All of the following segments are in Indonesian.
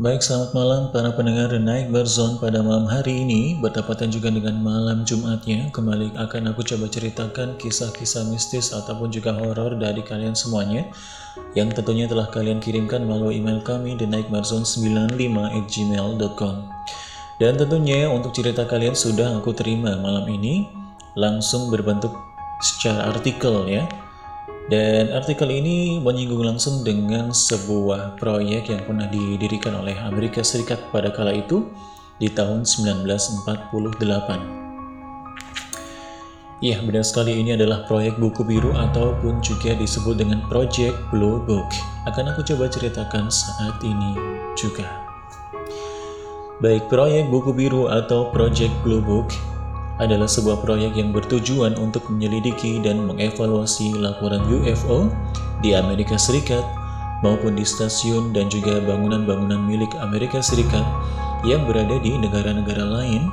Baik, selamat malam para pendengar Night Zone pada malam hari ini Bertepatan juga dengan malam Jumatnya. Kembali akan aku coba ceritakan kisah-kisah mistis ataupun juga horor dari kalian semuanya Yang tentunya telah kalian kirimkan melalui email kami The thenightbarzone95 at gmail.com Dan tentunya untuk cerita kalian sudah aku terima malam ini Langsung berbentuk secara artikel ya dan artikel ini menyinggung langsung dengan sebuah proyek yang pernah didirikan oleh Amerika Serikat pada kala itu di tahun 1948. Ya, benar sekali ini adalah proyek buku biru ataupun juga disebut dengan Project Blue Book. Akan aku coba ceritakan saat ini juga. Baik, proyek buku biru atau Project Blue Book adalah sebuah proyek yang bertujuan untuk menyelidiki dan mengevaluasi laporan UFO di Amerika Serikat maupun di stasiun dan juga bangunan-bangunan milik Amerika Serikat yang berada di negara-negara lain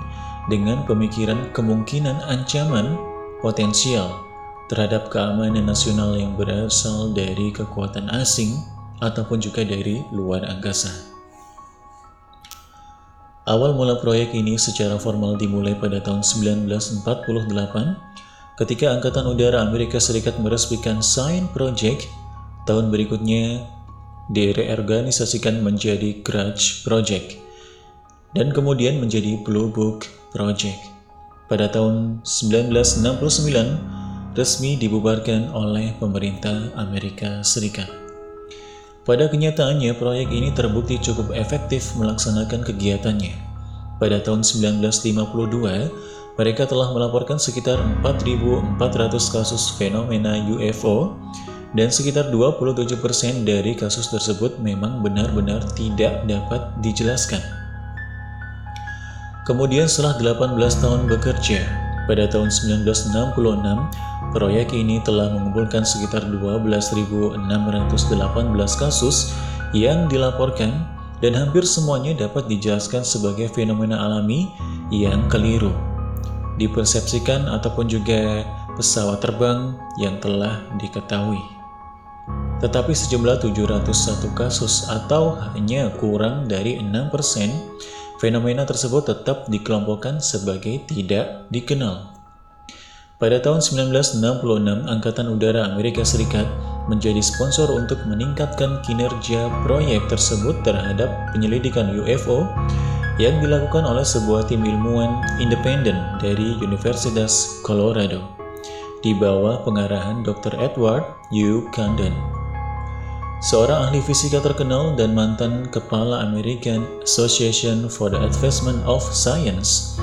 dengan pemikiran kemungkinan ancaman potensial terhadap keamanan nasional yang berasal dari kekuatan asing ataupun juga dari luar angkasa. Awal mula proyek ini secara formal dimulai pada tahun 1948 ketika Angkatan Udara Amerika Serikat meresmikan Sign Project. Tahun berikutnya direorganisasikan menjadi Grudge Project dan kemudian menjadi Blue Book Project. Pada tahun 1969 resmi dibubarkan oleh pemerintah Amerika Serikat. Pada kenyataannya, proyek ini terbukti cukup efektif melaksanakan kegiatannya. Pada tahun 1952, mereka telah melaporkan sekitar 4.400 kasus fenomena UFO dan sekitar 27% dari kasus tersebut memang benar-benar tidak dapat dijelaskan. Kemudian setelah 18 tahun bekerja, pada tahun 1966, Proyek ini telah mengumpulkan sekitar 12.618 kasus yang dilaporkan dan hampir semuanya dapat dijelaskan sebagai fenomena alami yang keliru. Dipersepsikan ataupun juga pesawat terbang yang telah diketahui. Tetapi sejumlah 701 kasus atau hanya kurang dari 6% fenomena tersebut tetap dikelompokkan sebagai tidak dikenal. Pada tahun 1966, Angkatan Udara Amerika Serikat menjadi sponsor untuk meningkatkan kinerja proyek tersebut terhadap penyelidikan UFO yang dilakukan oleh sebuah tim ilmuwan independen dari Universitas Colorado di bawah pengarahan Dr. Edward U. Condon. Seorang ahli fisika terkenal dan mantan kepala American Association for the Advancement of Science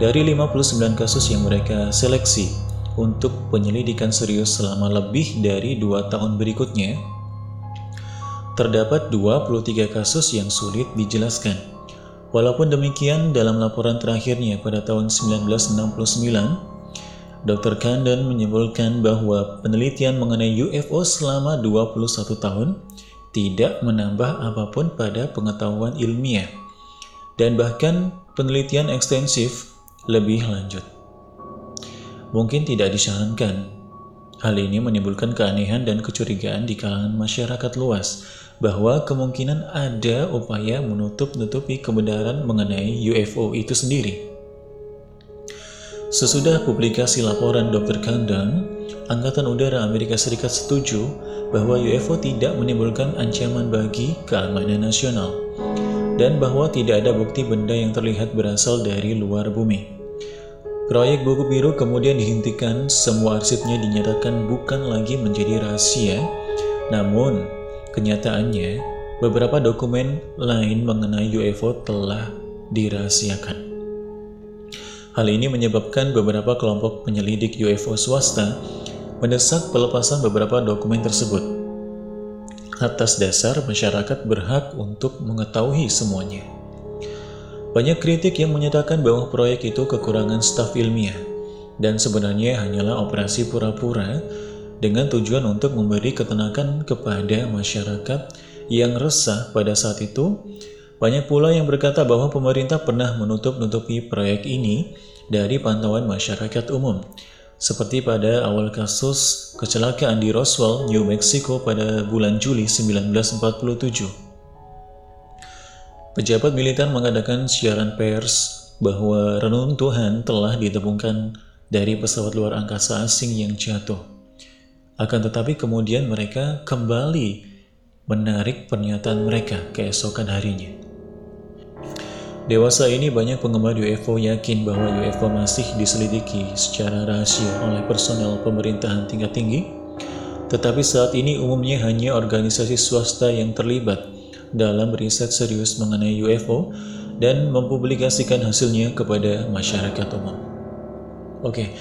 dari 59 kasus yang mereka seleksi untuk penyelidikan serius selama lebih dari dua tahun berikutnya, terdapat 23 kasus yang sulit dijelaskan. Walaupun demikian, dalam laporan terakhirnya pada tahun 1969, Dr. Kandon menyimpulkan bahwa penelitian mengenai UFO selama 21 tahun tidak menambah apa pun pada pengetahuan ilmiah. Dan bahkan penelitian ekstensif lebih lanjut. Mungkin tidak disarankan. Hal ini menimbulkan keanehan dan kecurigaan di kalangan masyarakat luas bahwa kemungkinan ada upaya menutup-nutupi kebenaran mengenai UFO itu sendiri. Sesudah publikasi laporan Dr. Kandang, Angkatan Udara Amerika Serikat setuju bahwa UFO tidak menimbulkan ancaman bagi keamanan nasional dan bahwa tidak ada bukti benda yang terlihat berasal dari luar bumi. Proyek buku biru kemudian dihentikan, semua arsipnya dinyatakan bukan lagi menjadi rahasia, namun kenyataannya beberapa dokumen lain mengenai UFO telah dirahasiakan. Hal ini menyebabkan beberapa kelompok penyelidik UFO swasta mendesak pelepasan beberapa dokumen tersebut. Atas dasar masyarakat berhak untuk mengetahui semuanya. Banyak kritik yang menyatakan bahwa proyek itu kekurangan staf ilmiah dan sebenarnya hanyalah operasi pura-pura dengan tujuan untuk memberi ketenangan kepada masyarakat yang resah pada saat itu. Banyak pula yang berkata bahwa pemerintah pernah menutup-nutupi proyek ini dari pantauan masyarakat umum, seperti pada awal kasus kecelakaan di Roswell, New Mexico pada bulan Juli 1947. Pejabat militer mengadakan siaran pers bahwa renuntuhan telah ditemukan dari pesawat luar angkasa asing yang jatuh. Akan tetapi kemudian mereka kembali menarik pernyataan mereka keesokan harinya. Dewasa ini banyak penggemar UFO yakin bahwa UFO masih diselidiki secara rahasia oleh personel pemerintahan tingkat tinggi, tetapi saat ini umumnya hanya organisasi swasta yang terlibat dalam riset serius mengenai UFO dan mempublikasikan hasilnya kepada masyarakat umum. Oke,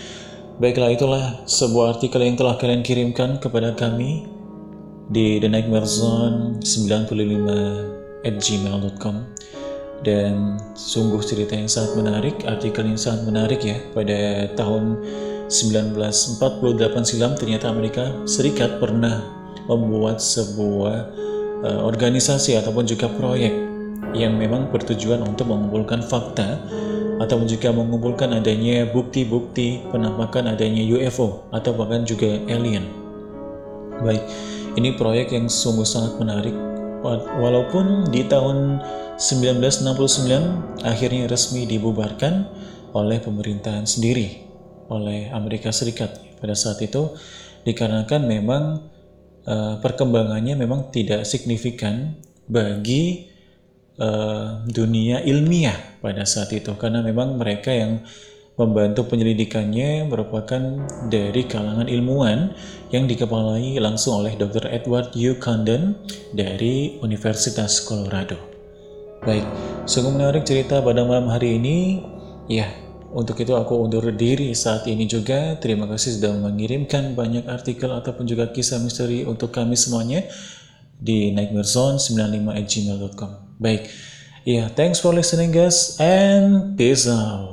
baiklah itulah sebuah artikel yang telah kalian kirimkan kepada kami di The Nightmare Zone 95 at gmail.com dan sungguh cerita yang sangat menarik, artikel yang sangat menarik ya pada tahun 1948 silam ternyata Amerika Serikat pernah membuat sebuah uh, organisasi ataupun juga proyek yang memang bertujuan untuk mengumpulkan fakta atau juga mengumpulkan adanya bukti-bukti penampakan adanya UFO atau bahkan juga alien. Baik, ini proyek yang sungguh sangat menarik walaupun di tahun 1969 akhirnya resmi dibubarkan oleh pemerintahan sendiri oleh Amerika Serikat pada saat itu dikarenakan memang uh, perkembangannya memang tidak signifikan bagi uh, dunia ilmiah pada saat itu karena memang mereka yang membantu penyelidikannya merupakan dari kalangan ilmuwan yang dikepalai langsung oleh Dr. Edward U. Condon dari Universitas Colorado. Baik, sungguh menarik cerita pada malam hari ini. Ya, untuk itu aku undur diri saat ini juga. Terima kasih sudah mengirimkan banyak artikel ataupun juga kisah misteri untuk kami semuanya di nightmarezone95@gmail.com. Baik. Ya, thanks for listening guys and peace out.